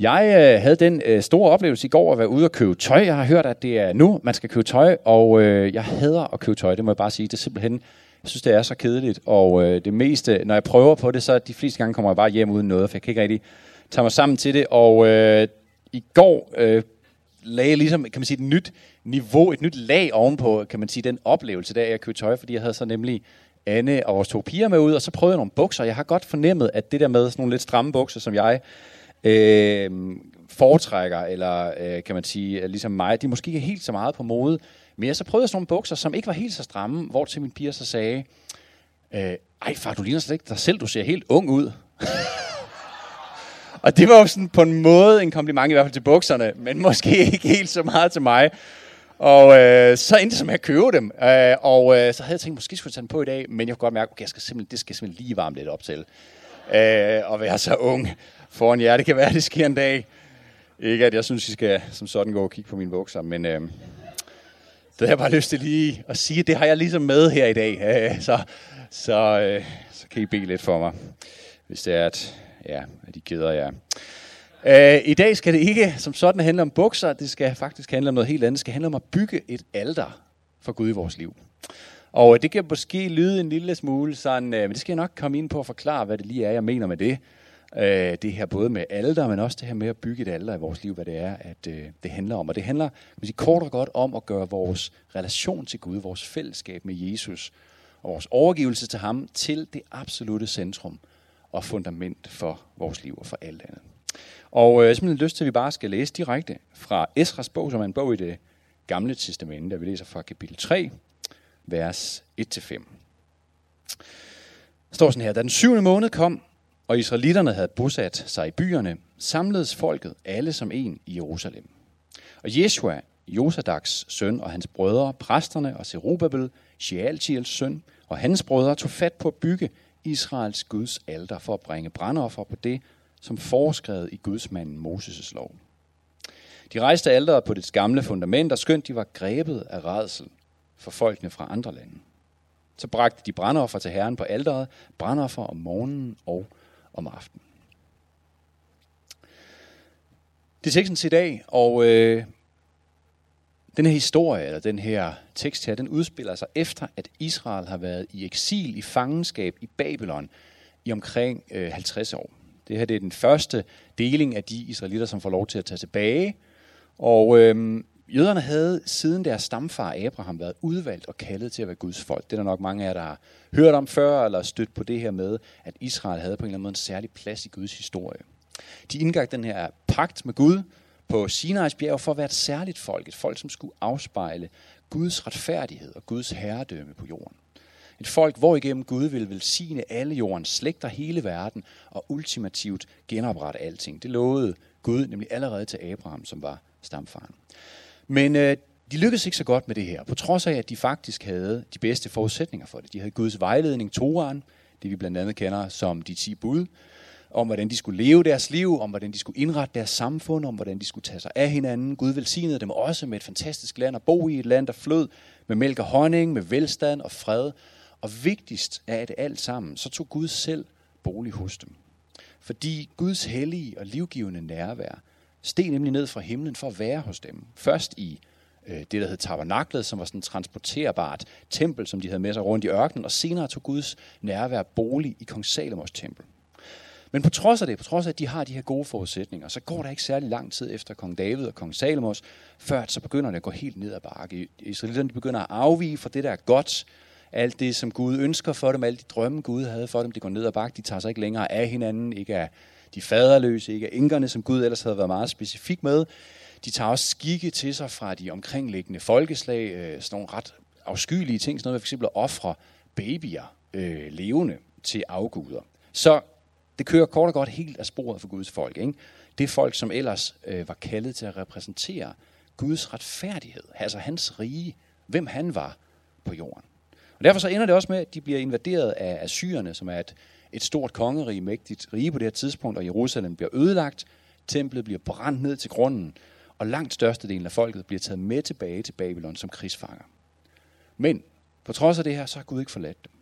Jeg øh, havde den øh, store oplevelse i går at være ude og købe tøj. Jeg har hørt, at det er nu, man skal købe tøj, og øh, jeg hader at købe tøj, det må jeg bare sige. Det er simpelthen, jeg synes, det er så kedeligt, og øh, det meste, når jeg prøver på det, så de fleste gange kommer jeg bare hjem uden noget, for jeg kan ikke rigtig tage mig sammen til det, og øh, i går øh, lagde jeg ligesom, kan man sige, et nyt niveau, et nyt lag ovenpå, kan man sige, den oplevelse, der jeg købte tøj, fordi jeg havde så nemlig Anne og vores to piger med ud, og så prøvede jeg nogle bukser. Jeg har godt fornemmet, at det der med sådan nogle lidt stramme bukser, som jeg øh, foretrækker, eller øh, kan man sige, ligesom mig, de måske ikke er helt så meget på mode. Men jeg så prøvede jeg sådan nogle bukser, som ikke var helt så stramme, hvor til min piger så sagde, øh, ej far, du ligner slet ikke dig selv, du ser helt ung ud. og det var jo sådan på en måde en kompliment i hvert fald til bukserne, men måske ikke helt så meget til mig. Og øh, så endte det som at købe dem. Øh, og øh, så havde jeg tænkt, måske skulle jeg tage dem på i dag, men jeg kunne godt mærke, okay, jeg skal simpelthen, det skal simpelthen lige varme lidt op til. Øh, og være så ung foran jer. Det kan være, at det sker en dag. Ikke at jeg synes, I skal som sådan gå og kigge på mine bukser, men øh, det har jeg bare lyst til lige at sige, det har jeg ligesom med her i dag. Øh, så, så, øh, så kan I bede lidt for mig, hvis det er, at, ja, at I gider jer. Øh, I dag skal det ikke som sådan handle om bukser, det skal faktisk handle om noget helt andet. Det skal handle om at bygge et alter for Gud i vores liv. Og øh, det kan måske lyde en lille smule sådan, øh, men det skal jeg nok komme ind på at forklare, hvad det lige er, jeg mener med det. Øh, det her både med alder, men også det her med at bygge et alder i vores liv, hvad det er, at øh, det handler om. Og det handler kan sige, kort og godt om at gøre vores relation til Gud, vores fællesskab med Jesus, og vores overgivelse til ham, til det absolute centrum og fundament for vores liv og for alt andet. Og øh, jeg har simpelthen lyst til, at vi bare skal læse direkte fra Esras bog, som er en bog i det gamle testamente, der vi læser fra kapitel 3, vers 1-5. Der står sådan her, da den syvende måned kom, og israelitterne havde bosat sig i byerne, samledes folket alle som en i Jerusalem. Og Jeshua, Josadaks søn og hans brødre, præsterne og Zerubabel, Shealtiels søn, og hans brødre tog fat på at bygge Israels Guds alter for at bringe brandoffer på det, som foreskrevet i gudsmanden Moses' lov. De rejste alderet på det gamle fundament, og skønt de var grebet af redsel for folkene fra andre lande. Så bragte de brandoffer til Herren på alderet, brandoffer om morgenen og om aftenen. Det er teksten til i dag, og øh, den her historie, eller den her tekst her, den udspiller sig efter, at Israel har været i eksil, i fangenskab i Babylon i omkring øh, 50 år. Det her det er den første deling af de israelitter, som får lov til at tage tilbage. Og øhm, jøderne havde siden deres stamfar Abraham været udvalgt og kaldet til at være Guds folk. Det er der nok mange af jer, der har hørt om før, eller stødt på det her med, at Israel havde på en eller anden måde en særlig plads i Guds historie. De indgik den her pagt med Gud på Sinai's bjerg for at være et særligt folk. Et folk, som skulle afspejle Guds retfærdighed og Guds herredømme på jorden. Et folk, hvor igennem Gud vil velsigne alle jordens slægter, hele verden, og ultimativt genoprette alting. Det lovede Gud nemlig allerede til Abraham, som var stamfaren. Men øh, de lykkedes ikke så godt med det her, på trods af, at de faktisk havde de bedste forudsætninger for det. De havde Guds vejledning, Toran, det vi blandt andet kender som de 10 bud, om hvordan de skulle leve deres liv, om hvordan de skulle indrette deres samfund, om hvordan de skulle tage sig af hinanden. Gud velsignede dem også med et fantastisk land at bo i, et land, der flød med mælk og honning, med velstand og fred, og vigtigst af det alt sammen, så tog Gud selv bolig hos dem. Fordi Guds hellige og livgivende nærvær steg nemlig ned fra himlen for at være hos dem. Først i øh, det, der hed tabernaklet, som var sådan et transporterbart tempel, som de havde med sig rundt i ørkenen, og senere tog Guds nærvær bolig i kong Salomos tempel. Men på trods af det, på trods af, at de har de her gode forudsætninger, så går der ikke særlig lang tid efter kong David og kong Salomos, før så begynder det at gå helt ned ad bakke. Israelitterne begynder at afvige fra det, der er godt, alt det, som Gud ønsker for dem, alle de drømme, Gud havde for dem, det går ned ad bakke. De tager sig ikke længere af hinanden, ikke af de faderløse, ikke af inkerne, som Gud ellers havde været meget specifik med. De tager også skikke til sig fra de omkringliggende folkeslag, øh, sådan nogle ret afskyelige ting, sådan noget for eksempel at ofre babyer øh, levende til afguder. Så det kører kort og godt helt af sporet for Guds folk. Ikke? Det folk, som ellers øh, var kaldet til at repræsentere Guds retfærdighed, altså hans rige, hvem han var på jorden. Og derfor så ender det også med, at de bliver invaderet af Assyrerne, som er et, et stort kongerige, mægtigt rige på det her tidspunkt, og Jerusalem bliver ødelagt, templet bliver brændt ned til grunden, og langt størstedelen af folket bliver taget med tilbage til Babylon som krigsfanger. Men på trods af det her, så har Gud ikke forladt dem.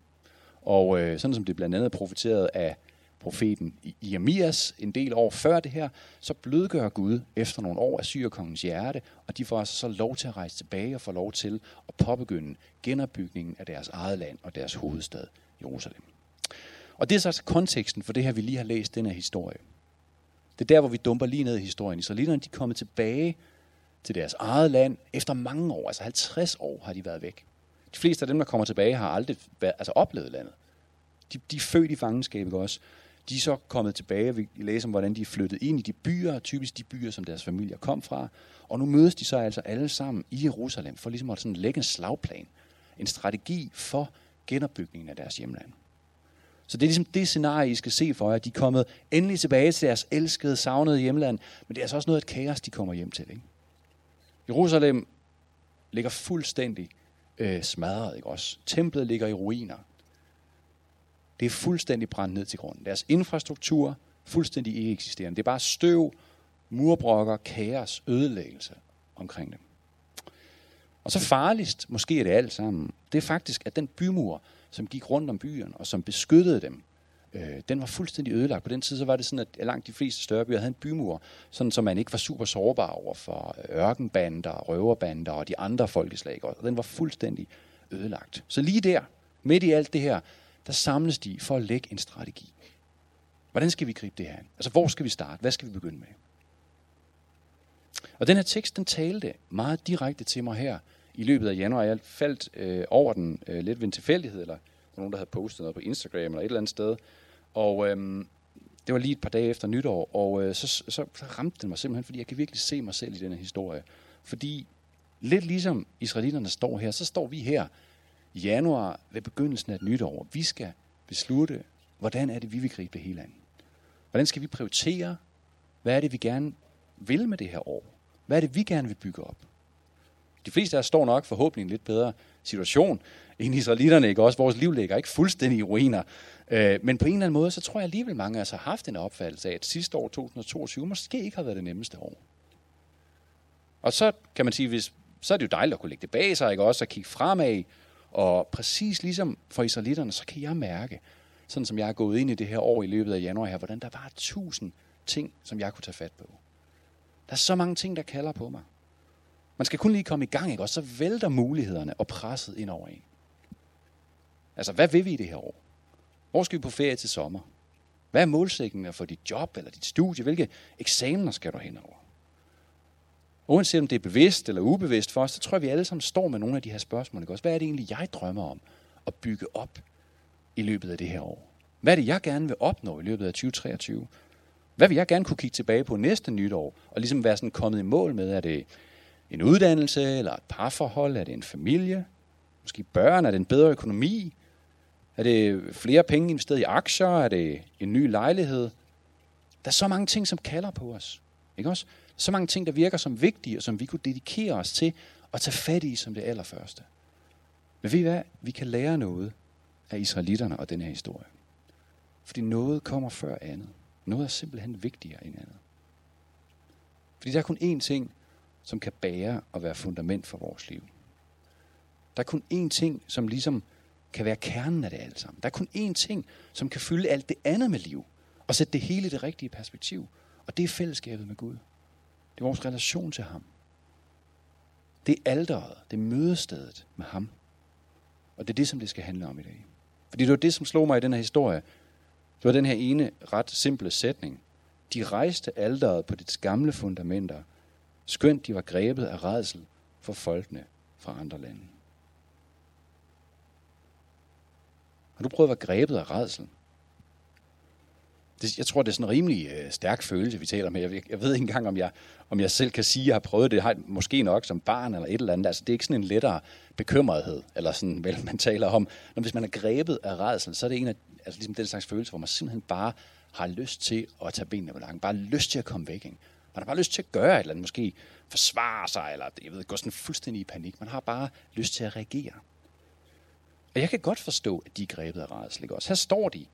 Og øh, sådan som det blandt andet er profeteret af profeten Jeremias en del år før det her, så blødgør Gud efter nogle år af syrkongens hjerte, og de får altså så lov til at rejse tilbage og få lov til at påbegynde genopbygningen af deres eget land og deres hovedstad, Jerusalem. Og det er så altså konteksten for det her, vi lige har læst, den her historie. Det er der, hvor vi dumper lige ned i historien. Israelitterne de er kommet tilbage til deres eget land efter mange år, altså 50 år har de været væk. De fleste af dem, der kommer tilbage, har aldrig været, altså oplevet landet. De, de er født i fangenskab, ikke også? De er så kommet tilbage, og vi læser om, hvordan de er flyttet ind i de byer, typisk de byer, som deres familier kom fra. Og nu mødes de så altså alle sammen i Jerusalem, for ligesom at sådan lægge en slagplan, en strategi for genopbygningen af deres hjemland. Så det er ligesom det scenarie, I skal se for jer. De er kommet endelig tilbage til deres elskede, savnede hjemland, men det er altså også noget af et kaos, de kommer hjem til. Ikke? Jerusalem ligger fuldstændig øh, smadret, ikke også? Templet ligger i ruiner. Det er fuldstændig brændt ned til grunden. Deres infrastruktur fuldstændig ikke eksisterende. Det er bare støv, murbrokker, kaos, ødelæggelse omkring dem. Og så farligst, måske er det alt sammen, det er faktisk, at den bymur, som gik rundt om byen og som beskyttede dem, øh, den var fuldstændig ødelagt. På den tid så var det sådan, at langt de fleste større byer havde en bymur, sådan så man ikke var super sårbar over for øh, ørkenbander, røverbander og de andre folkeslag. Og den var fuldstændig ødelagt. Så lige der, midt i alt det her, der samles de for at lægge en strategi. Hvordan skal vi gribe det her? Altså, hvor skal vi starte? Hvad skal vi begynde med? Og den her tekst, den talte meget direkte til mig her i løbet af januar. Jeg faldt øh, over den øh, lidt ved en tilfældighed, eller nogen, der havde postet noget på Instagram eller et eller andet sted. Og øh, det var lige et par dage efter nytår, og øh, så, så, så ramte den mig simpelthen, fordi jeg kan virkelig se mig selv i denne historie. Fordi lidt ligesom israelitterne står her, så står vi her i januar ved begyndelsen af et nytår. Vi skal beslutte, hvordan er det, vi vil gribe det hele an. Hvordan skal vi prioritere? Hvad er det, vi gerne vil med det her år? Hvad er det, vi gerne vil bygge op? De fleste af os står nok forhåbentlig i en lidt bedre situation end israelitterne, ikke? Også vores liv ligger ikke fuldstændig i ruiner. Øh, men på en eller anden måde, så tror jeg alligevel mange af os har haft en opfattelse af, at sidste år, 2022, måske ikke har været det nemmeste år. Og så kan man sige, hvis, så er det jo dejligt at kunne lægge det bag sig, ikke? Også at kigge fremad, og præcis ligesom for israelitterne, så kan jeg mærke, sådan som jeg er gået ind i det her år i løbet af januar her, hvordan der var tusind ting, som jeg kunne tage fat på. Der er så mange ting, der kalder på mig. Man skal kun lige komme i gang, ikke? og så vælter mulighederne og presset ind over en. Altså, hvad vil vi i det her år? Hvor skal vi på ferie til sommer? Hvad er målsætningen for dit job eller dit studie? Hvilke eksamener skal du hen over? Uanset om det er bevidst eller ubevidst for os, så tror jeg, vi alle sammen står med nogle af de her spørgsmål. Ikke? Også, Hvad er det egentlig, jeg drømmer om at bygge op i løbet af det her år? Hvad er det, jeg gerne vil opnå i løbet af 2023? Hvad vil jeg gerne kunne kigge tilbage på næste nytår, og ligesom være sådan kommet i mål med? Er det en uddannelse, eller et parforhold? Er det en familie? Måske børn? Er det en bedre økonomi? Er det flere penge investeret i aktier? Er det en ny lejlighed? Der er så mange ting, som kalder på os. Ikke også? Så mange ting, der virker som vigtige, og som vi kunne dedikere os til at tage fat i som det allerførste. Men ved I hvad? Vi kan lære noget af israelitterne og den her historie. Fordi noget kommer før andet. Noget er simpelthen vigtigere end andet. Fordi der er kun én ting, som kan bære og være fundament for vores liv. Der er kun én ting, som ligesom kan være kernen af det alt sammen. Der er kun én ting, som kan fylde alt det andet med liv, og sætte det hele i det rigtige perspektiv. Og det er fællesskabet med Gud. Det er vores relation til ham. Det er alderet, det er mødestedet med ham. Og det er det, som det skal handle om i dag. Fordi det var det, som slog mig i den her historie. Det var den her ene ret simple sætning. De rejste alderet på dets gamle fundamenter, skønt de var grebet af redsel for folkene fra andre lande. Har du prøvet at være grebet af redsel? Det, jeg tror, det er sådan en rimelig øh, stærk følelse, vi taler om Jeg, jeg ved ikke engang, om jeg, om jeg selv kan sige, at jeg har prøvet det. Jeg har måske nok som barn eller et eller andet. Altså, det er ikke sådan en lettere bekymrethed, eller sådan, vel, man taler om. Når hvis man er grebet af redsel, så er det en af altså, ligesom den slags følelse, hvor man simpelthen bare har lyst til at tage benene på langen. Bare lyst til at komme væk. Ikke? Man har bare lyst til at gøre et eller andet. Måske forsvare sig, eller jeg ved, gå sådan fuldstændig i panik. Man har bare lyst til at reagere. Og jeg kan godt forstå, at de er grebet af redsel. Ikke? Også her står de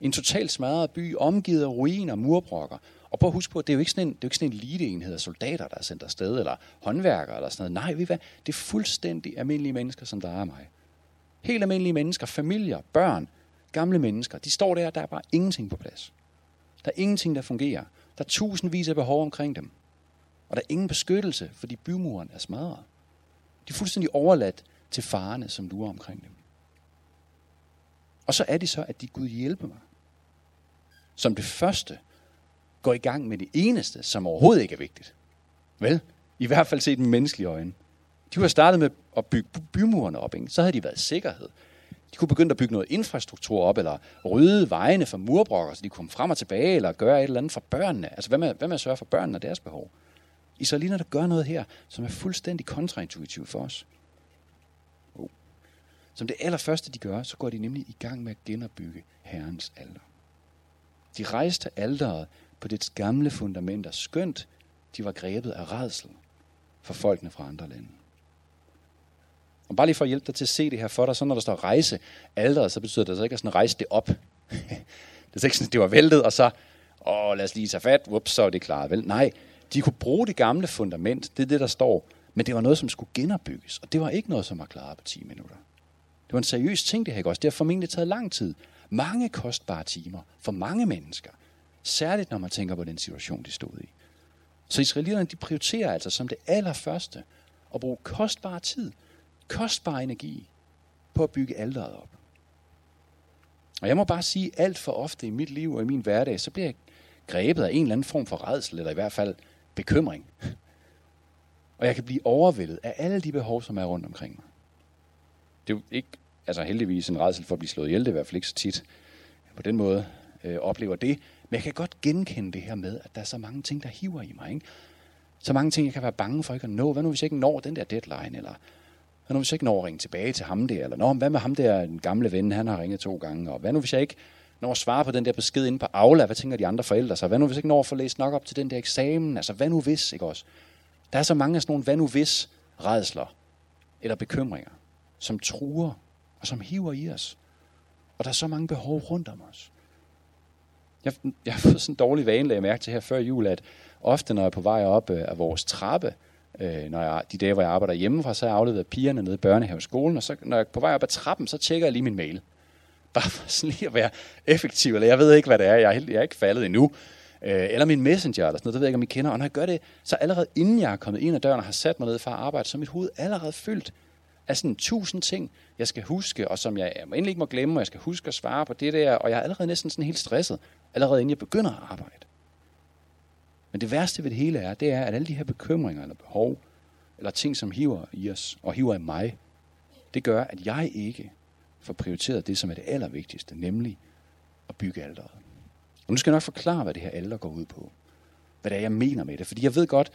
en totalt smadret by, omgivet af ruiner og murbrokker. Og prøv at huske på, at det er jo ikke sådan en, det er jo ikke sådan en eliteenhed af soldater, der er sendt afsted, eller håndværkere eller sådan noget. Nej, ved hvad? Det er fuldstændig almindelige mennesker, som der er mig. Helt almindelige mennesker, familier, børn, gamle mennesker, de står der, der er bare ingenting på plads. Der er ingenting, der fungerer. Der er tusindvis af behov omkring dem. Og der er ingen beskyttelse, fordi bymuren er smadret. De er fuldstændig overladt til farerne, som lurer omkring dem. Og så er det så, at de Gud hjælpe mig. Som det første går i gang med det eneste, som overhovedet ikke er vigtigt. Vel? I hvert fald set med menneskelige øjne. De var startet med at bygge bymurene op, ikke? så havde de været sikkerhed. De kunne begynde at bygge noget infrastruktur op, eller rydde vejene for murbrokker, så de kunne komme frem og tilbage, eller gøre et eller andet for børnene. Altså, hvad med, hvad med at sørge for børnene og deres behov? Israelinerne gør noget her, som er fuldstændig kontraintuitivt for os. Oh. Som det allerførste, de gør, så går de nemlig i gang med at genopbygge Herrens alter. De rejste alderet på dets gamle fundamenter, skønt de var grebet af redsel for folkene fra andre lande. Og bare lige for at hjælpe dig til at se det her for dig, så når der står rejse alderet, så betyder det altså ikke at sådan rejse det op. det er ikke sådan, at det var væltet, og så, åh, lad os lige tage fat, Ups, så er det klaret. Vel? Nej, de kunne bruge det gamle fundament, det er det, der står, men det var noget, som skulle genopbygges, og det var ikke noget, som var klaret på 10 minutter. Det var en seriøs ting, det her ikke også. Det har formentlig taget lang tid. Mange kostbare timer for mange mennesker. Særligt når man tænker på den situation, de stod i. Så israelitterne, de prioriterer altså som det allerførste at bruge kostbar tid, kostbar energi på at bygge alderet op. Og jeg må bare sige, alt for ofte i mit liv og i min hverdag, så bliver jeg grebet af en eller anden form for redsel, eller i hvert fald bekymring. Og jeg kan blive overvældet af alle de behov, som er rundt omkring mig. Det er jo ikke altså heldigvis en redsel for at blive slået ihjel, det er i hvert fald ikke så tit på den måde øh, oplever det. Men jeg kan godt genkende det her med, at der er så mange ting, der hiver i mig. Ikke? Så mange ting, jeg kan være bange for ikke at nå. Hvad nu, hvis jeg ikke når den der deadline? Eller hvad nu, hvis jeg ikke når at ringe tilbage til ham der? Eller Nå, hvad med ham der, den gamle ven, han har ringet to gange? Og hvad nu, hvis jeg ikke når at svare på den der besked inde på Aula? Hvad tænker de andre forældre sig? Hvad nu, hvis jeg ikke når at få læst nok op til den der eksamen? Altså, hvad nu hvis, ikke også? Der er så mange af sådan nogle hvad nu hvis redsler eller bekymringer, som truer og som hiver i os. Og der er så mange behov rundt om os. Jeg, jeg har fået sådan en dårlig vane, jeg mærke til her før jul, at ofte når jeg er på vej op øh, af vores trappe, øh, når jeg, de dage, hvor jeg arbejder hjemmefra, så har jeg afleveret pigerne nede i børnehaveskolen, og så, når jeg er på vej op ad trappen, så tjekker jeg lige min mail. Bare for sådan lige at være effektiv, eller jeg ved ikke, hvad det er, jeg er, jeg er ikke faldet endnu. Øh, eller min messenger, eller sådan noget, det ved jeg ikke, om I kender. Og når jeg gør det, så allerede inden jeg er kommet ind ad døren og har sat mig ned for at arbejde, så er mit hoved allerede fyldt af sådan tusind ting, jeg skal huske, og som jeg endelig ikke må glemme, og jeg skal huske at svare på det der, og jeg er allerede næsten sådan helt stresset, allerede inden jeg begynder at arbejde. Men det værste ved det hele er, det er, at alle de her bekymringer eller behov, eller ting, som hiver i os, og hiver i mig, det gør, at jeg ikke får prioriteret det, som er det allervigtigste, nemlig at bygge alderet. Og nu skal jeg nok forklare, hvad det her alder går ud på. Hvad det er, jeg mener med det. Fordi jeg ved godt,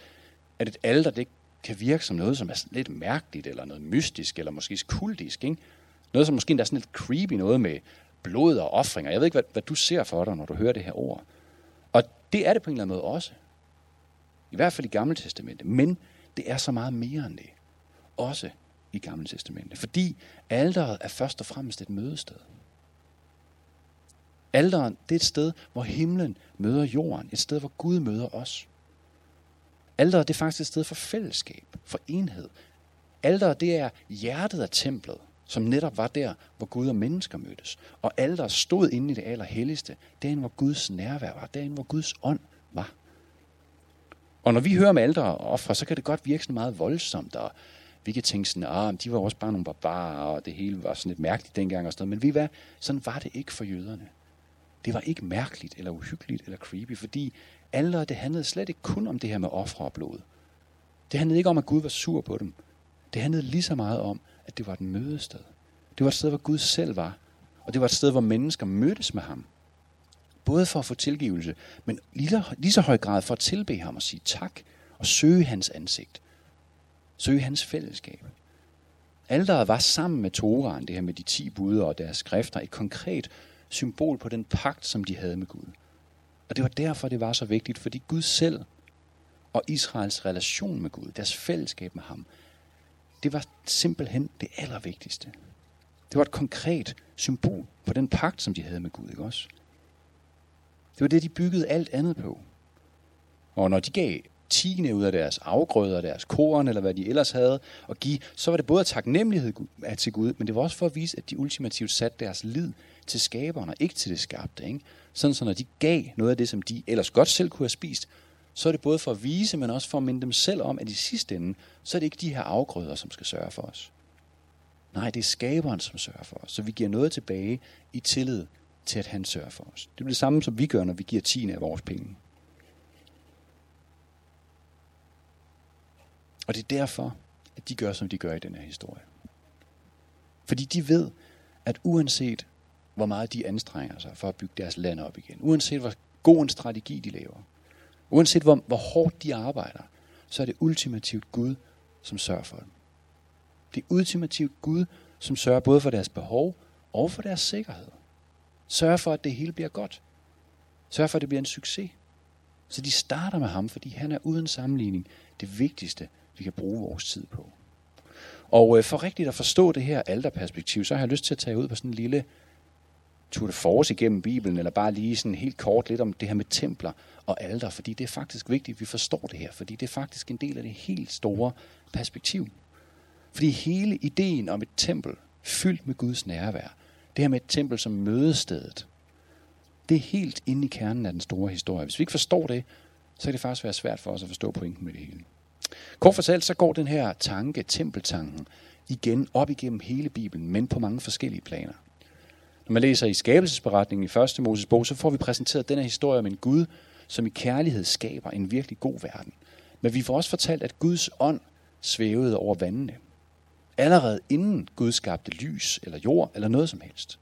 at et alder, det kan virke som noget, som er lidt mærkeligt, eller noget mystisk, eller måske kultisk. Ikke? Noget, som måske endda er sådan lidt creepy, noget med blod og offringer. Jeg ved ikke, hvad, hvad du ser for dig, når du hører det her ord. Og det er det på en eller anden måde også. I hvert fald i Gamle Testamente. Men det er så meget mere end det. Også i Gamle Testamente. Fordi alderet er først og fremmest et mødested. Alderen, det er et sted, hvor himlen møder jorden. Et sted, hvor Gud møder os. Alderet, det er faktisk et sted for fællesskab, for enhed. Alderet, det er hjertet af templet, som netop var der, hvor Gud og mennesker mødtes. Og alderet stod inde i det allerhelligste, derinde, hvor Guds nærvær var, derinde, hvor Guds ånd var. Og når vi hører om ældre og ofre, så kan det godt virke sådan meget voldsomt, og vi kan tænke sådan, ah, de var også bare nogle barbarer, og det hele var sådan lidt mærkeligt dengang og sådan noget. Men vi hvad, sådan var det ikke for jøderne. Det var ikke mærkeligt, eller uhyggeligt, eller creepy, fordi alderet, det handlede slet ikke kun om det her med ofre og blod. Det handlede ikke om, at Gud var sur på dem. Det handlede lige så meget om, at det var et mødested. Det var et sted, hvor Gud selv var. Og det var et sted, hvor mennesker mødtes med ham. Både for at få tilgivelse, men lige, lige så høj grad for at tilbe ham og sige tak og søge hans ansigt. Søge hans fællesskab. Alderet var sammen med Toraen, det her med de ti bud og deres skrifter, et konkret symbol på den pagt, som de havde med Gud. Og det var derfor, det var så vigtigt, fordi Gud selv og Israels relation med Gud, deres fællesskab med ham, det var simpelthen det allervigtigste. Det var et konkret symbol på den pagt, som de havde med Gud, ikke også? Det var det, de byggede alt andet på. Og når de gav tiende ud af deres afgrøder, deres korn, eller hvad de ellers havde at give, så var det både taknemmelighed til Gud, men det var også for at vise, at de ultimativt satte deres lid til skaberen og ikke til det skabte. Ikke? Sådan så når de gav noget af det, som de ellers godt selv kunne have spist, så er det både for at vise, men også for at minde dem selv om, at i sidste ende, så er det ikke de her afgrøder, som skal sørge for os. Nej, det er skaberen, som sørger for os. Så vi giver noget tilbage i tillid til, at han sørger for os. Det er det samme, som vi gør, når vi giver tiende af vores penge. Og det er derfor, at de gør, som de gør i den her historie. Fordi de ved, at uanset hvor meget de anstrenger sig for at bygge deres land op igen, uanset hvor god en strategi de laver, uanset hvor, hvor hårdt de arbejder, så er det ultimativt Gud, som sørger for dem. Det er ultimativt Gud, som sørger både for deres behov og for deres sikkerhed. Sørg for, at det hele bliver godt. Sørg for, at det bliver en succes. Så de starter med ham, fordi han er uden sammenligning det vigtigste, vi kan bruge vores tid på. Og øh, for rigtigt at forstå det her alderperspektiv, så har jeg lyst til at tage ud på sådan en lille tour de force igennem Bibelen, eller bare lige sådan helt kort lidt om det her med templer og alder, fordi det er faktisk vigtigt, at vi forstår det her, fordi det er faktisk en del af det helt store perspektiv. Fordi hele ideen om et tempel fyldt med Guds nærvær, det her med et tempel som mødestedet, det er helt inde i kernen af den store historie. Hvis vi ikke forstår det, så kan det faktisk være svært for os at forstå pointen med det hele. Kort fortalt, så går den her tanke, tempeltanken, igen op igennem hele Bibelen, men på mange forskellige planer. Når man læser i skabelsesberetningen i 1. Moses bog, så får vi præsenteret den her historie om en Gud, som i kærlighed skaber en virkelig god verden. Men vi får også fortalt, at Guds ånd svævede over vandene. Allerede inden Gud skabte lys eller jord eller noget som helst.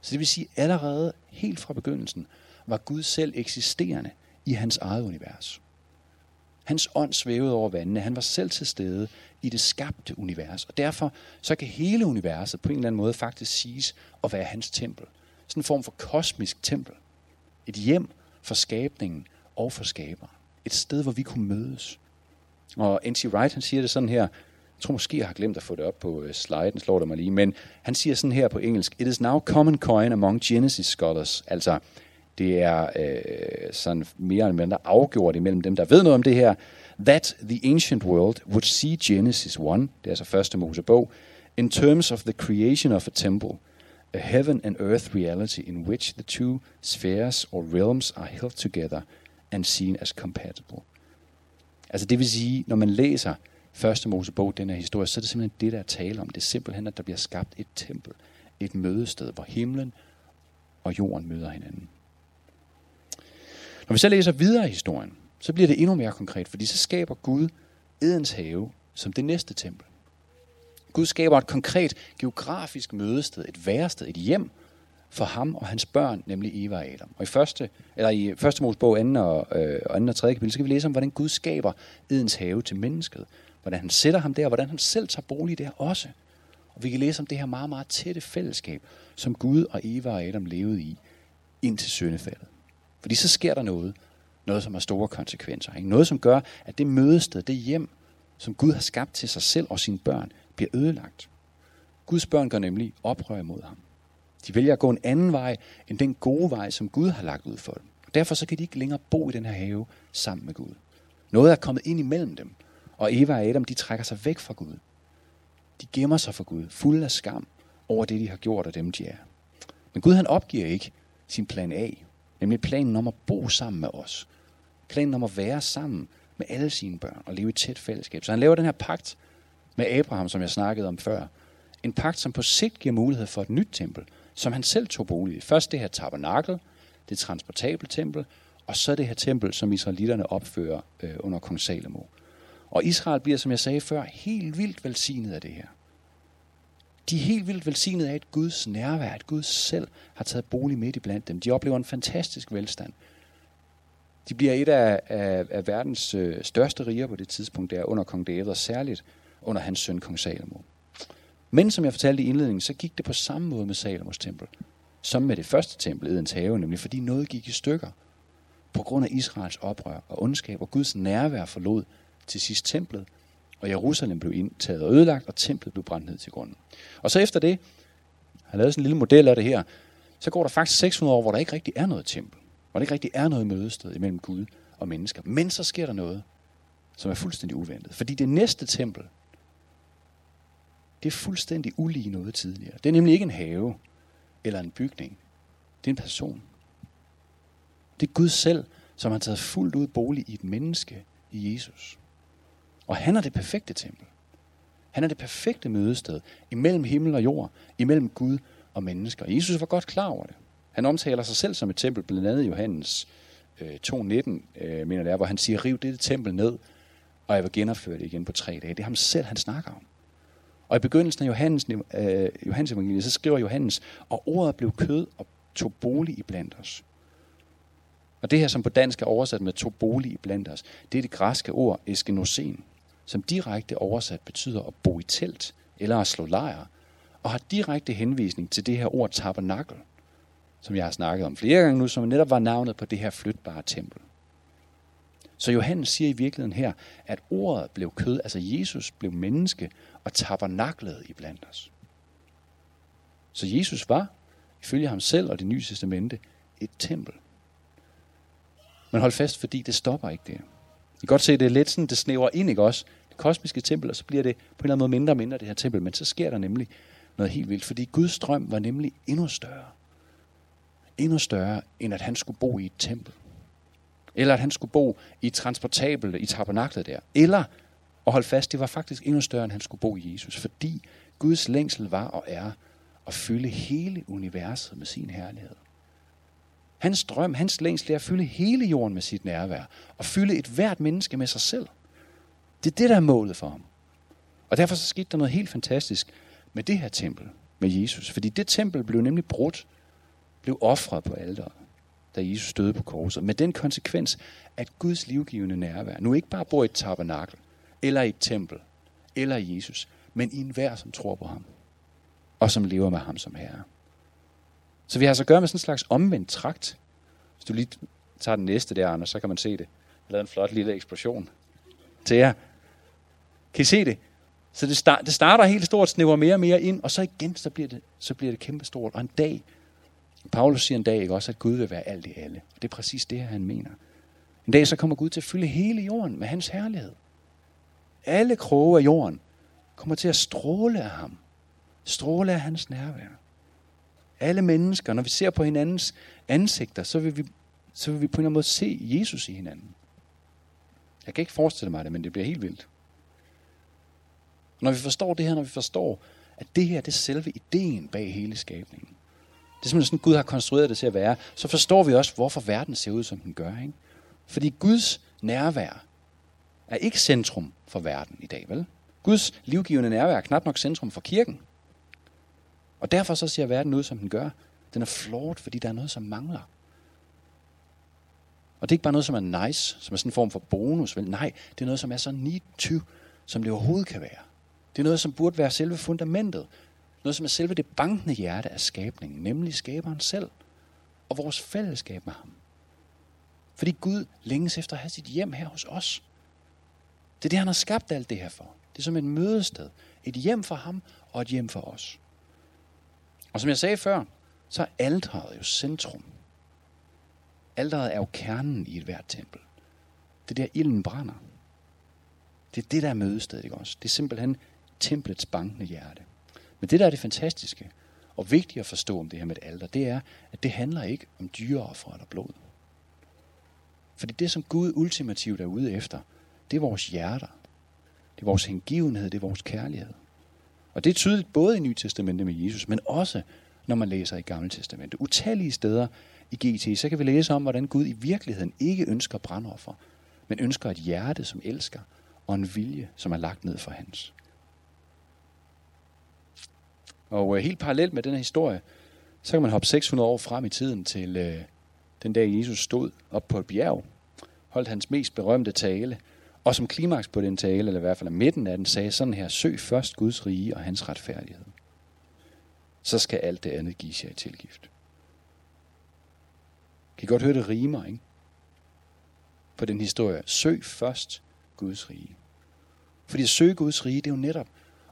Så det vil sige, allerede helt fra begyndelsen var Gud selv eksisterende i hans eget univers. Hans ånd svævede over vandene. Han var selv til stede i det skabte univers. Og derfor så kan hele universet på en eller anden måde faktisk siges at være hans tempel. Sådan en form for kosmisk tempel. Et hjem for skabningen og for skaberen. Et sted, hvor vi kunne mødes. Og N.T. Wright han siger det sådan her. Jeg tror måske, jeg har glemt at få det op på øh, sliden, slår det mig lige. Men han siger sådan her på engelsk. It is now common coin among Genesis scholars. Altså, det er øh, sådan mere eller mindre afgjort imellem dem, der ved noget om det her, that the ancient world would see Genesis 1, det er altså første Mosebog, in terms of the creation of a temple, a heaven and earth reality in which the two spheres or realms are held together and seen as compatible. Altså det vil sige, når man læser første Mosebog, den her historie, så er det simpelthen det, der er tale om. Det er simpelthen, at der bliver skabt et tempel, et mødested, hvor himlen og jorden møder hinanden. Når vi så læser videre i historien, så bliver det endnu mere konkret, fordi så skaber Gud Edens have som det næste tempel. Gud skaber et konkret geografisk mødested, et værested, et hjem for ham og hans børn, nemlig Eva og Adam. Og i første, eller i første Mosebog, 2. og, øh, og anden og kapitel, skal vi læse om, hvordan Gud skaber Edens have til mennesket. Hvordan han sætter ham der, og hvordan han selv tager bolig der også. Og vi kan læse om det her meget, meget tætte fællesskab, som Gud og Eva og Adam levede i, indtil syndefaldet. Fordi så sker der noget, noget som har store konsekvenser. Ikke? Noget som gør, at det mødested, det hjem, som Gud har skabt til sig selv og sine børn, bliver ødelagt. Guds børn gør nemlig oprør imod ham. De vælger at gå en anden vej end den gode vej, som Gud har lagt ud for dem. Og derfor så kan de ikke længere bo i den her have sammen med Gud. Noget er kommet ind imellem dem, og Eva og Adam de trækker sig væk fra Gud. De gemmer sig for Gud, fulde af skam over det, de har gjort og dem, de er. Men Gud han opgiver ikke sin plan A, Nemlig planen om at bo sammen med os. Planen om at være sammen med alle sine børn og leve i tæt fællesskab. Så han laver den her pagt med Abraham, som jeg snakkede om før. En pagt, som på sigt giver mulighed for et nyt tempel, som han selv tog bolig i. Først det her tabernakel, det transportable tempel, og så det her tempel, som israelitterne opfører øh, under kong Salomo. Og Israel bliver, som jeg sagde før, helt vildt velsignet af det her. De er helt vildt velsignet af, at Guds nærvær, at Gud selv har taget bolig midt i blandt dem. De oplever en fantastisk velstand. De bliver et af, af, af verdens øh, største riger på det tidspunkt, der under kong David, og særligt under hans søn kong Salomo. Men som jeg fortalte i indledningen, så gik det på samme måde med Salomos tempel, som med det første tempel, Edens have, nemlig fordi noget gik i stykker. På grund af Israels oprør og ondskab, og Guds nærvær forlod til sidst templet, og Jerusalem blev indtaget og ødelagt, og templet blev brændt ned til grunden. Og så efter det, han har sådan en lille model af det her, så går der faktisk 600 år, hvor der ikke rigtig er noget tempel. Hvor der ikke rigtig er noget mødested imellem Gud og mennesker. Men så sker der noget, som er fuldstændig uventet. Fordi det næste tempel, det er fuldstændig ulige noget tidligere. Det er nemlig ikke en have. eller en bygning. Det er en person. Det er Gud selv, som har taget fuldt ud bolig i et menneske i Jesus. Og han er det perfekte tempel. Han er det perfekte mødested imellem himmel og jord, imellem Gud og mennesker. Jesus var godt klar over det. Han omtaler sig selv som et tempel, blandt andet Johannes øh, 2.19, øh, mener det er, hvor han siger, riv dette tempel ned, og jeg vil genopføre det igen på tre dage. Det er ham selv, han snakker om. Og i begyndelsen af Johannes, øh, Johannes evangeliet, så skriver Johannes, og ordet blev kød og tog bolig i blandt os. Og det her, som på dansk er oversat med tog bolig i blandt os, det er det græske ord eskenosen, som direkte oversat betyder at bo i telt eller at slå lejr, og har direkte henvisning til det her ord tabernakel, som jeg har snakket om flere gange nu, som netop var navnet på det her flytbare tempel. Så Johannes siger i virkeligheden her, at ordet blev kød, altså Jesus blev menneske og tabernaklede i blandt os. Så Jesus var, ifølge ham selv og det nye testamente, et tempel. Men hold fast, fordi det stopper ikke der. I kan godt se, det er lidt sådan, det snæver ind, ikke også? Kosmiske tempel, og så bliver det på en eller anden måde mindre og mindre, det her tempel. Men så sker der nemlig noget helt vildt, fordi Guds drøm var nemlig endnu større. Endnu større, end at han skulle bo i et tempel. Eller at han skulle bo i transportable, i tabernaklet der. Eller, og hold fast, det var faktisk endnu større, end han skulle bo i Jesus. Fordi Guds længsel var og er at fylde hele universet med sin herlighed. Hans drøm, hans længsel er at fylde hele jorden med sit nærvær. Og fylde et hvert menneske med sig selv. Det er det, der er målet for ham. Og derfor så skete der noget helt fantastisk med det her tempel, med Jesus. Fordi det tempel blev nemlig brudt, blev offret på alderet, da Jesus døde på korset. Med den konsekvens, at Guds livgivende nærvær nu ikke bare bor i et tabernakel, eller i et tempel, eller i Jesus, men i enhver, som tror på ham, og som lever med ham som herre. Så vi har altså at gøre med sådan en slags omvendt trakt. Hvis du lige tager den næste der, Anders, så kan man se det. Jeg lavede en flot lille eksplosion til jer. Kan I se det? Så det, start, det starter helt stort, snæver mere og mere ind, og så igen, så bliver det, så bliver det kæmpe stort. Og en dag, Paulus siger en dag ikke også, at Gud vil være alt i alle. Og det er præcis det, han mener. En dag så kommer Gud til at fylde hele jorden med hans herlighed. Alle kroge af jorden kommer til at stråle af ham. Stråle af hans nærvær. Alle mennesker, når vi ser på hinandens ansigter, så vil vi, så vil vi på en eller anden måde se Jesus i hinanden. Jeg kan ikke forestille mig det, men det bliver helt vildt. Når vi forstår det her, når vi forstår, at det her det er selve ideen bag hele skabningen. Det er simpelthen sådan, Gud har konstrueret det til at være. Så forstår vi også, hvorfor verden ser ud, som den gør. Ikke? Fordi Guds nærvær er ikke centrum for verden i dag, vel? Guds livgivende nærvær er knap nok centrum for kirken. Og derfor så ser verden ud, som den gør. Den er flot, fordi der er noget, som mangler. Og det er ikke bare noget, som er nice, som er sådan en form for bonus. Vel? Nej, det er noget, som er så need to, som det overhovedet kan være. Det er noget, som burde være selve fundamentet. Noget, som er selve det bankende hjerte af skabningen, nemlig skaberen selv. Og vores fællesskab med ham. Fordi Gud længes efter at have sit hjem her hos os. Det er det, han har skabt alt det her for. Det er som et mødested. Et hjem for ham og et hjem for os. Og som jeg sagde før, så er alderet jo centrum. Alderet er jo kernen i et hvert tempel. Det er der, ilden brænder. Det er det, der er mødestedet, ikke også? Det er simpelthen templets bankende hjerte. Men det, der er det fantastiske og vigtige at forstå om det her med et alter, det er, at det handler ikke om dyreoffer eller blod. Fordi det, som Gud ultimativt er ude efter, det er vores hjerter. Det er vores hengivenhed, det er vores kærlighed. Og det er tydeligt både i Nye Testamente med Jesus, men også når man læser i Gamle Testamente. Utallige steder i GT, så kan vi læse om, hvordan Gud i virkeligheden ikke ønsker brandoffer, men ønsker et hjerte, som elsker, og en vilje, som er lagt ned for hans. Og øh, helt parallelt med den her historie, så kan man hoppe 600 år frem i tiden til øh, den dag Jesus stod op på et bjerg, holdt hans mest berømte tale, og som klimaks på den tale, eller i hvert fald midten af den, sagde sådan her, søg først Guds rige og hans retfærdighed. Så skal alt det andet gives jer i tilgift. Kan I godt høre, det rimer, ikke? På den historie. Søg først Guds rige. Fordi at søge Guds rige, det er jo netop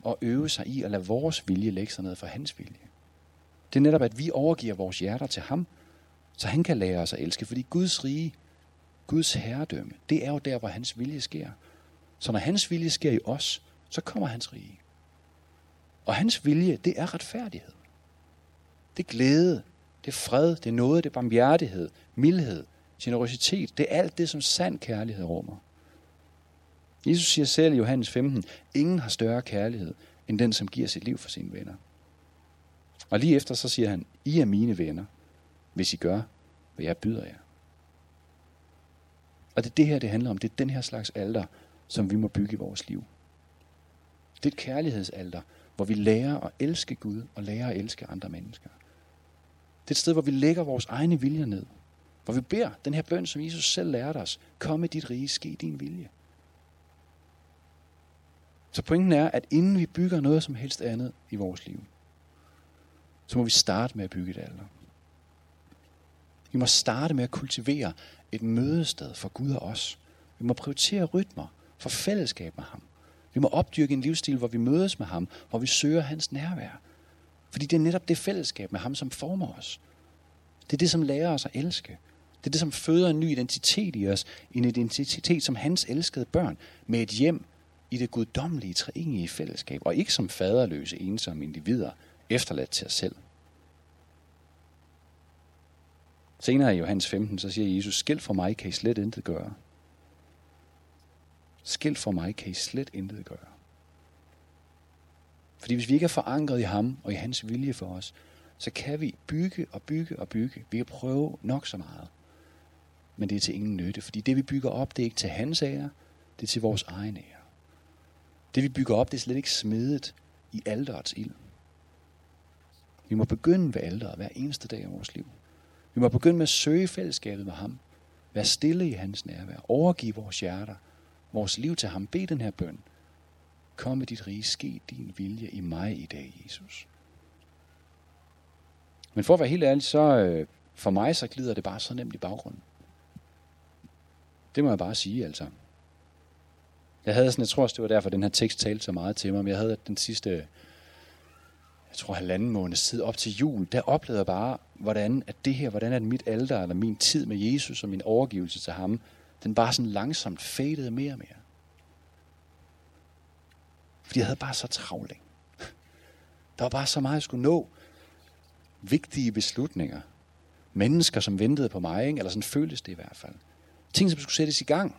at øve sig i at lade vores vilje lægge sig ned for hans vilje. Det er netop, at vi overgiver vores hjerter til ham, så han kan lære os at elske. Fordi Guds rige, Guds herredømme, det er jo der, hvor hans vilje sker. Så når hans vilje sker i os, så kommer hans rige. Og hans vilje, det er retfærdighed. Det er glæde, det er fred, det er noget, det er barmhjertighed, mildhed, generositet. Det er alt det, som sand kærlighed rummer. Jesus siger selv i Johannes 15, ingen har større kærlighed, end den, som giver sit liv for sine venner. Og lige efter så siger han, I er mine venner, hvis I gør, hvad jeg byder jer. Og det er det her, det handler om. Det er den her slags alter, som vi må bygge i vores liv. Det er et kærlighedsalter, hvor vi lærer at elske Gud og lærer at elske andre mennesker. Det er et sted, hvor vi lægger vores egne viljer ned. Hvor vi beder den her bøn, som Jesus selv lærte os. Kom med dit rige, ske din vilje. Så pointen er, at inden vi bygger noget som helst andet i vores liv, så må vi starte med at bygge et alder. Vi må starte med at kultivere et mødested for Gud og os. Vi må prioritere rytmer for fællesskab med ham. Vi må opdyrke en livsstil, hvor vi mødes med ham, hvor vi søger hans nærvær. Fordi det er netop det fællesskab med ham, som former os. Det er det, som lærer os at elske. Det er det, som føder en ny identitet i os. En identitet som hans elskede børn. Med et hjem i det guddommelige, treenige fællesskab. Og ikke som faderløse, ensomme individer, efterladt til os selv. Senere i Johannes 15, så siger Jesus, skilt fra mig kan I slet intet gøre. Skilt fra mig kan I slet intet gøre. Fordi hvis vi ikke er forankret i ham og i hans vilje for os, så kan vi bygge og bygge og bygge. Vi kan prøve nok så meget. Men det er til ingen nytte, fordi det vi bygger op, det er ikke til hans ære, det er til vores egen ære. Det vi bygger op, det er slet ikke smedet i alderets ild. Vi må begynde ved alderet hver eneste dag af vores liv. Vi må begynde med at søge fællesskabet med ham. Være stille i hans nærvær. Overgive vores hjerter vores liv til ham. Bed den her bøn. Kom med dit rige, ske din vilje i mig i dag, Jesus. Men for at være helt ærlig, så øh, for mig så glider det bare så nemt i baggrunden. Det må jeg bare sige, altså. Jeg havde sådan, jeg tror også, det var derfor, den her tekst talte så meget til mig, men jeg havde den sidste, jeg tror halvanden måned siden op til jul, der oplevede jeg bare, hvordan at det her, hvordan at mit alder, eller min tid med Jesus og min overgivelse til ham, den bare sådan langsomt fadede mere og mere. Fordi jeg havde bare så travlt. Der var bare så meget, jeg skulle nå. Vigtige beslutninger. Mennesker, som ventede på mig, ikke? eller sådan føltes det i hvert fald. Ting, som skulle sættes i gang.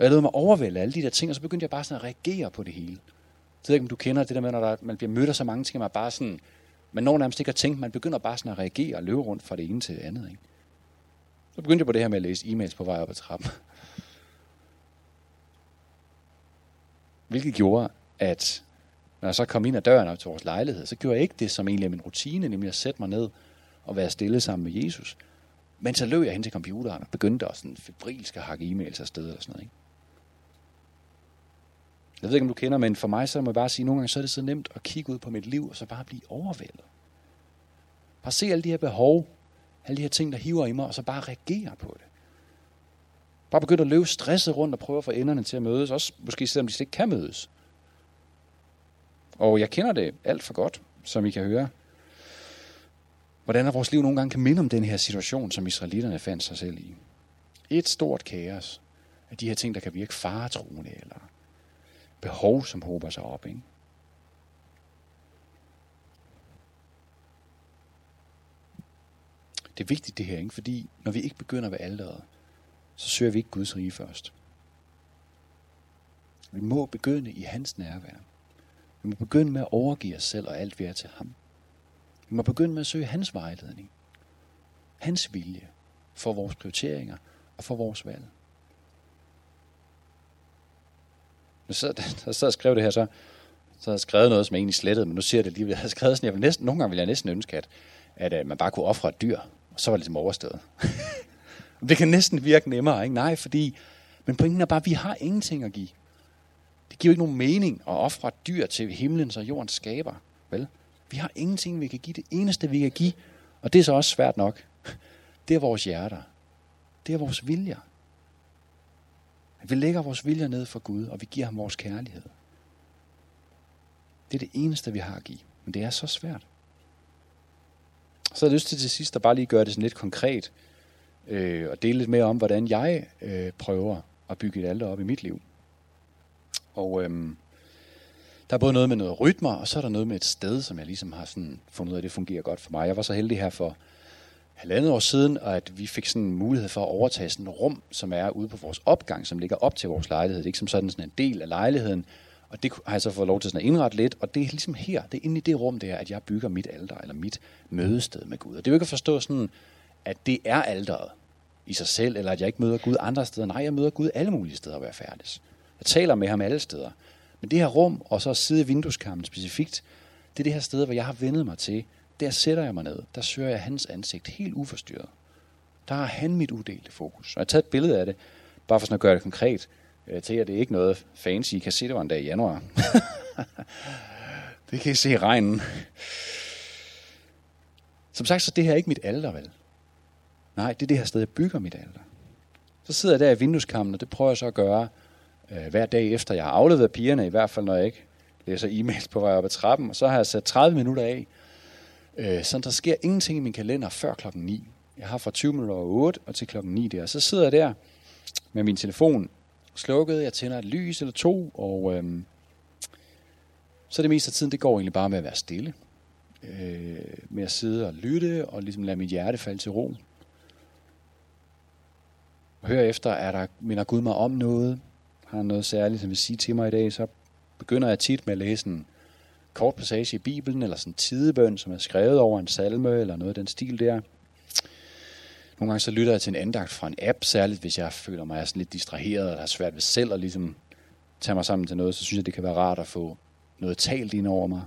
Og jeg lød mig overvælde alle de der ting, og så begyndte jeg bare sådan at reagere på det hele. Jeg ved ikke, om du kender det der med, når der, man bliver mødt af så mange ting, man bare sådan, man når nærmest ikke at tænke, man begynder bare sådan at reagere og løbe rundt fra det ene til det andet. Ikke? Så begyndte jeg på det her med at læse e-mails på vej op ad trappen. Hvilket gjorde, at når jeg så kom ind ad døren op til vores lejlighed, så gjorde jeg ikke det, som egentlig er min rutine, nemlig at sætte mig ned og være stille sammen med Jesus. Men så løb jeg hen til computeren og begyndte at sådan febrilsk at hakke e-mails afsted og sådan noget. Ikke? Jeg ved ikke, om du kender, men for mig så må jeg bare sige, at nogle gange så er det så nemt at kigge ud på mit liv og så bare blive overvældet. Bare se alle de her behov, alle de her ting, der hiver i mig, og så bare reagere på det. Bare begynde at løbe stresset rundt og prøve at få enderne til at mødes, også måske selvom de slet ikke kan mødes. Og jeg kender det alt for godt, som I kan høre. Hvordan er vores liv nogle gange kan minde om den her situation, som israelitterne fandt sig selv i. Et stort kaos af de her ting, der kan virke faretroende, eller behov, som håber sig op. Ikke? Det er vigtigt det her, ikke? fordi når vi ikke begynder ved alderet, så søger vi ikke Guds rige først. Vi må begynde i hans nærvær. Vi må begynde med at overgive os selv og alt vi er til ham. Vi må begynde med at søge hans vejledning. Hans vilje for vores prioriteringer og for vores valg. Men så, der sad og skrev det her, så, så havde jeg skrevet noget, som jeg egentlig slettede, men nu siger jeg det lige, jeg havde skrevet sådan, jeg næsten, nogle gange vil jeg næsten ønske, at, at, at man bare kunne ofre et dyr og så var det ligesom overstået. det kan næsten virke nemmere, ikke? Nej, fordi, men pointen er bare, at vi har ingenting at give. Det giver jo ikke nogen mening at ofre et dyr til himlen, og jorden skaber, vel? Vi har ingenting, vi kan give. Det eneste, vi kan give, og det er så også svært nok, det er vores hjerter. Det er vores viljer vi lægger vores viljer ned for Gud, og vi giver ham vores kærlighed. Det er det eneste, vi har at give. Men det er så svært. Så har jeg lyst til til sidst at bare lige gøre det sådan lidt konkret, øh, og dele lidt mere om, hvordan jeg øh, prøver at bygge et alter op i mit liv. Og øh, Der er både noget med noget rytmer, og så er der noget med et sted, som jeg ligesom har sådan fundet ud af, at det fungerer godt for mig. Jeg var så heldig her for halvandet år siden, og at vi fik sådan en mulighed for at overtage sådan et rum, som er ude på vores opgang, som ligger op til vores lejlighed. Det er ikke som sådan, sådan en del af lejligheden, og det har jeg så fået lov til sådan at indrette lidt, og det er ligesom her, det er inde i det rum der, at jeg bygger mit alter, eller mit mødested med Gud. Og det er jo ikke at forstå sådan, at det er alderet i sig selv, eller at jeg ikke møder Gud andre steder. Nej, jeg møder Gud alle mulige steder, hvor jeg færdes. Jeg taler med ham alle steder. Men det her rum, og så side i vindueskarmen specifikt, det er det her sted, hvor jeg har vendet mig til. Der sætter jeg mig ned. Der søger jeg hans ansigt helt uforstyrret. Der har han mit uddelte fokus. Og jeg har taget et billede af det, bare for sådan at gøre det konkret. Øh, til at det er ikke noget fancy. I kan se, det var en dag i januar. det kan I se i regnen. Som sagt, så det her er ikke mit alder, vel? Nej, det er det her sted, jeg bygger mit alter. Så sidder jeg der i vindueskammen, og det prøver jeg så at gøre øh, hver dag efter, jeg har afleveret pigerne, i hvert fald når jeg ikke læser e-mails på vej op ad trappen. Og så har jeg sat 30 minutter af, øh, så der sker ingenting i min kalender før klokken 9. Jeg har fra 20 minutter over 8 og til klokken 9 der. Så sidder jeg der med min telefon slukket, jeg tænder et lys eller to, og øhm, så det meste af tiden, det går egentlig bare med at være stille. Øh, med at sidde og lytte, og ligesom lade mit hjerte falde til ro. Og hør efter, er der, minder Gud mig om noget? Har han noget særligt, som vil sige til mig i dag? Så begynder jeg tit med at læse en kort passage i Bibelen, eller sådan en tidebøn, som er skrevet over en salme, eller noget af den stil der. Nogle gange så lytter jeg til en andagt fra en app, særligt hvis jeg føler mig sådan lidt distraheret, og har svært ved selv at ligesom tage mig sammen til noget, så synes jeg, det kan være rart at få noget talt ind over mig,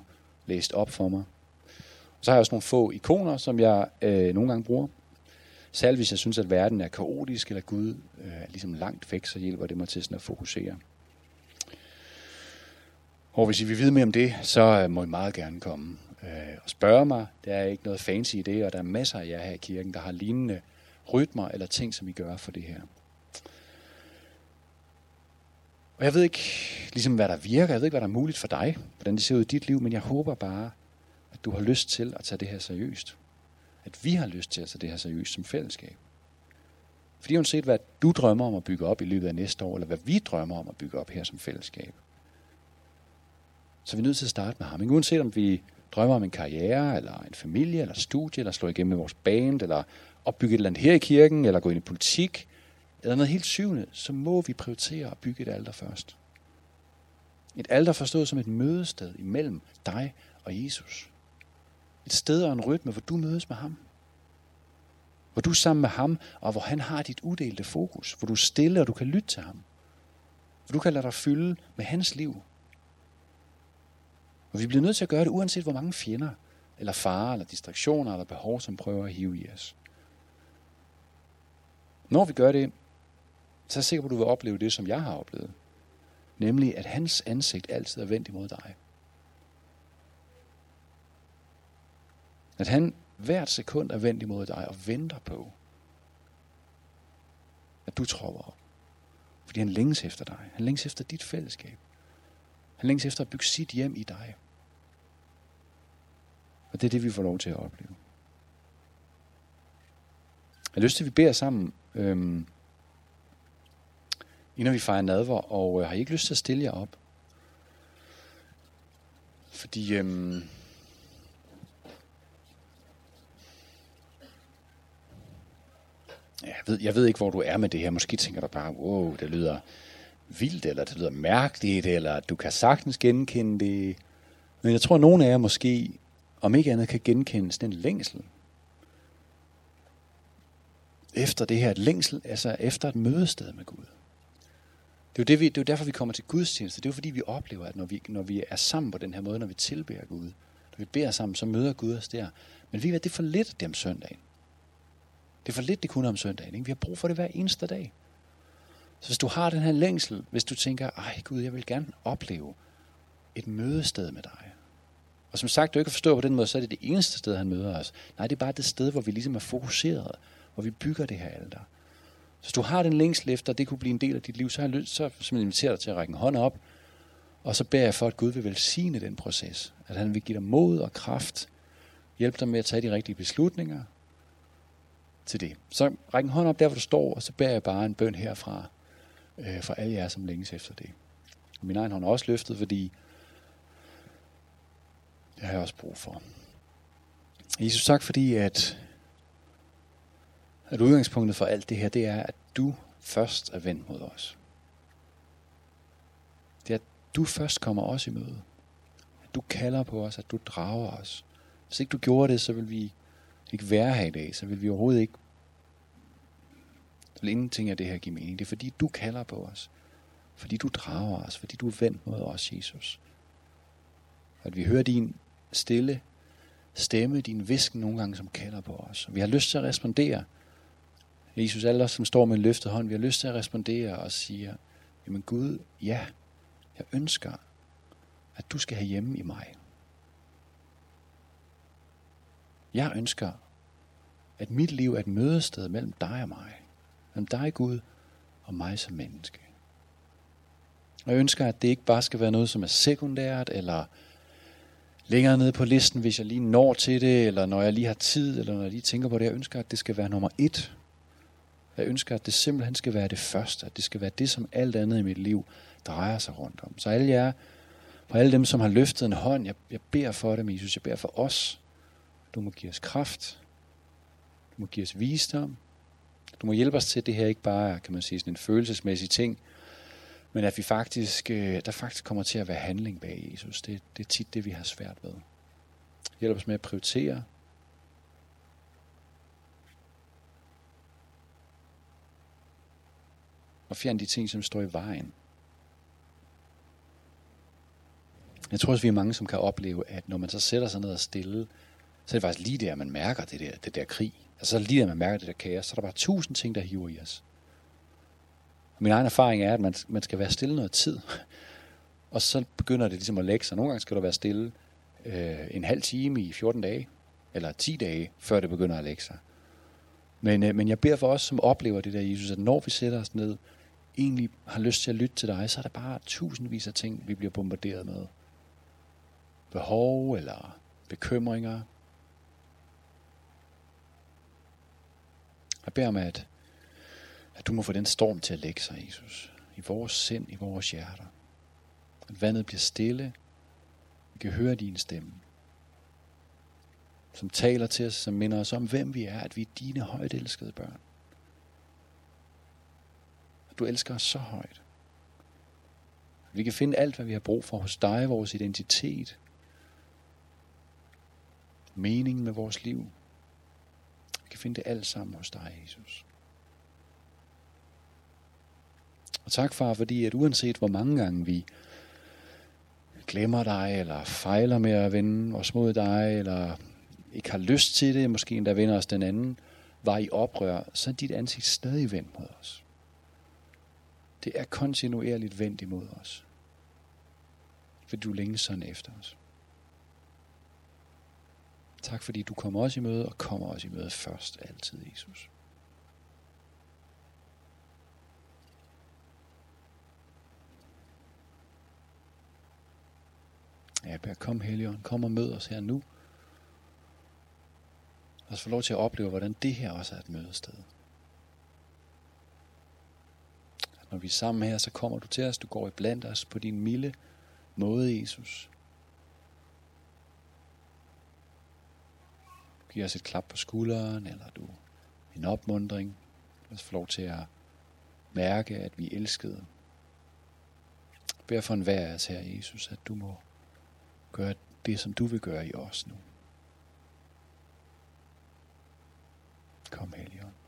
læst op for mig. Og så har jeg også nogle få ikoner, som jeg øh, nogle gange bruger. Særligt hvis jeg synes, at verden er kaotisk, eller Gud øh, er ligesom langt væk, så hjælper det mig til sådan at fokusere. Og hvis I vil vide mere om det, så øh, må I meget gerne komme øh, og spørge mig. Der er ikke noget fancy i det, og der er masser af jer her i kirken, der har lignende rytmer eller ting, som I gør for det her. Og jeg ved ikke, ligesom hvad der virker, jeg ved ikke, hvad der er muligt for dig, hvordan det ser ud i dit liv, men jeg håber bare, at du har lyst til at tage det her seriøst. At vi har lyst til at tage det her seriøst som fællesskab. Fordi uanset hvad du drømmer om at bygge op i løbet af næste år, eller hvad vi drømmer om at bygge op her som fællesskab, så er vi nødt til at starte med ham. Ikke? Uanset om vi drømmer om en karriere, eller en familie, eller studie, eller slå igennem med vores band, eller opbygge et eller andet her i kirken, eller gå ind i politik, eller noget helt syvende, så må vi prioritere at bygge et alter først. Et alter forstået som et mødested imellem dig og Jesus. Et sted og en rytme, hvor du mødes med ham. Hvor du er sammen med ham, og hvor han har dit udelte fokus. Hvor du er stille, og du kan lytte til ham. Hvor du kan lade dig fylde med hans liv. Og vi bliver nødt til at gøre det, uanset hvor mange fjender, eller farer, eller distraktioner, eller behov, som prøver at hive i os. Når vi gør det, så er jeg sikker på, at du vil opleve det, som jeg har oplevet. Nemlig, at hans ansigt altid er vendt imod dig. At han hvert sekund er vendt imod dig og venter på, at du tropper op. Fordi han længes efter dig. Han længes efter dit fællesskab. Han længes efter at bygge sit hjem i dig. Og det er det, vi får lov til at opleve. Jeg har lyst til, at vi beder sammen, øhm, inden vi fejrer nadver, og øh, har I ikke lyst til at stille jer op? Fordi øhm, jeg ved, jeg ved ikke, hvor du er med det her. Måske tænker du bare, wow, det lyder vildt, eller det lyder mærkeligt, eller du kan sagtens genkende det. Men jeg tror, at nogle af jer måske, om ikke andet, kan genkendes den længsel efter det her et længsel, altså efter et mødested med Gud. Det er jo, det, vi, det er jo derfor, vi kommer til gudstjeneste. Det er jo fordi, vi oplever, at når vi, når vi er sammen på den her måde, når vi tilbærer Gud, når vi beder sammen, så møder Gud os der. Men vi ved, det er for lidt det om søndagen. Det er for lidt, det kun om søndagen. Ikke? Vi har brug for det hver eneste dag. Så hvis du har den her længsel, hvis du tænker, ej Gud, jeg vil gerne opleve et mødested med dig. Og som sagt, du ikke kan forstå på den måde, så er det det eneste sted, han møder os. Nej, det er bare det sted, hvor vi ligesom er fokuseret hvor vi bygger det her alter. Så hvis du har den længsel efter, det kunne blive en del af dit liv, så har jeg lyst, så simpelthen inviterer dig til at række en hånd op, og så beder jeg for, at Gud vil velsigne den proces. At han vil give dig mod og kraft, hjælpe dig med at tage de rigtige beslutninger til det. Så ræk en hånd op der, hvor du står, og så beder jeg bare en bøn herfra, øh, for alle jer, som længes efter det. Min egen hånd er også løftet, fordi det har jeg også brug for. Jesus, tak fordi, at, at udgangspunktet for alt det her, det er, at du først er vendt mod os. Det er, at du først kommer os i møde. At du kalder på os, at du drager os. Hvis ikke du gjorde det, så vil vi ikke være her i dag. Så vil vi overhovedet ikke så vil ingenting af det her give mening. Det er fordi, du kalder på os. Fordi du drager os. Fordi du er vendt mod os, Jesus. Og at vi hører din stille stemme, din visken nogle gange, som kalder på os. Vi har lyst til at respondere. Jesus, alle os, som står med en løftet hånd, vi har lyst til at respondere og sige, jamen Gud, ja, jeg ønsker, at du skal have hjemme i mig. Jeg ønsker, at mit liv er et mødested mellem dig og mig. Mellem dig, Gud, og mig som menneske. Og jeg ønsker, at det ikke bare skal være noget, som er sekundært, eller længere nede på listen, hvis jeg lige når til det, eller når jeg lige har tid, eller når jeg lige tænker på det. Jeg ønsker, at det skal være nummer et. Jeg ønsker, at det simpelthen skal være det første. At det skal være det, som alt andet i mit liv drejer sig rundt om. Så alle jer, for alle dem, som har løftet en hånd, jeg, jeg beder for dem, Jesus. Jeg beder for os. Du må give os kraft. Du må give os visdom. Du må hjælpe os til, at det her ikke bare er, kan man sige, sådan en følelsesmæssig ting, men at vi faktisk, øh, der faktisk kommer til at være handling bag Jesus. Det, det er tit det, vi har svært ved. Hjælp os med at prioritere. Og fjern de ting, som står i vejen. Jeg tror også, vi er mange, som kan opleve, at når man så sætter sig ned og stille, så er det faktisk lige der, man mærker det der, det der krig. Altså så lige der, man mærker det der kaos. Så er der bare tusind ting, der hiver i os. Min egen erfaring er, at man, man skal være stille noget tid. Og så begynder det ligesom at lægge sig. Nogle gange skal du være stille øh, en halv time i 14 dage, eller 10 dage, før det begynder at lægge sig. Men, øh, men jeg beder for os, som oplever det der, Jesus, at når vi sætter os ned, egentlig har lyst til at lytte til dig, så er der bare tusindvis af ting, vi bliver bombarderet med. Behov eller bekymringer. Jeg beder om, at at du må få den storm til at lægge sig, Jesus. I vores sind, i vores hjerter. At vandet bliver stille. Vi kan høre din stemme. Som taler til os, som minder os om, hvem vi er. At vi er dine højt elskede børn. At du elsker os så højt. Vi kan finde alt, hvad vi har brug for hos dig, vores identitet, meningen med vores liv. Vi kan finde det alt sammen hos dig, Jesus. Og tak, far, fordi at uanset hvor mange gange vi glemmer dig, eller fejler med at vende os mod dig, eller ikke har lyst til det, måske endda vender os den anden, var i oprør, så er dit ansigt stadig vendt mod os. Det er kontinuerligt vendt imod os. For du længes sådan efter os. Tak fordi du kommer os i møde, og kommer os i møde først altid, Jesus. Jeg beder, kom Helion, kom og mød os her nu. Lad os få lov til at opleve, hvordan det her også er et mødested. Når vi er sammen her, så kommer du til os, du går i blandt os på din milde måde, Jesus. Du giver os et klap på skulderen, eller du en opmundring. Lad os få lov til at mærke, at vi er elskede. Jeg beder for enhver af os her, Jesus, at du må gøre det, som du vil gøre i os nu. Kom, Helligånd.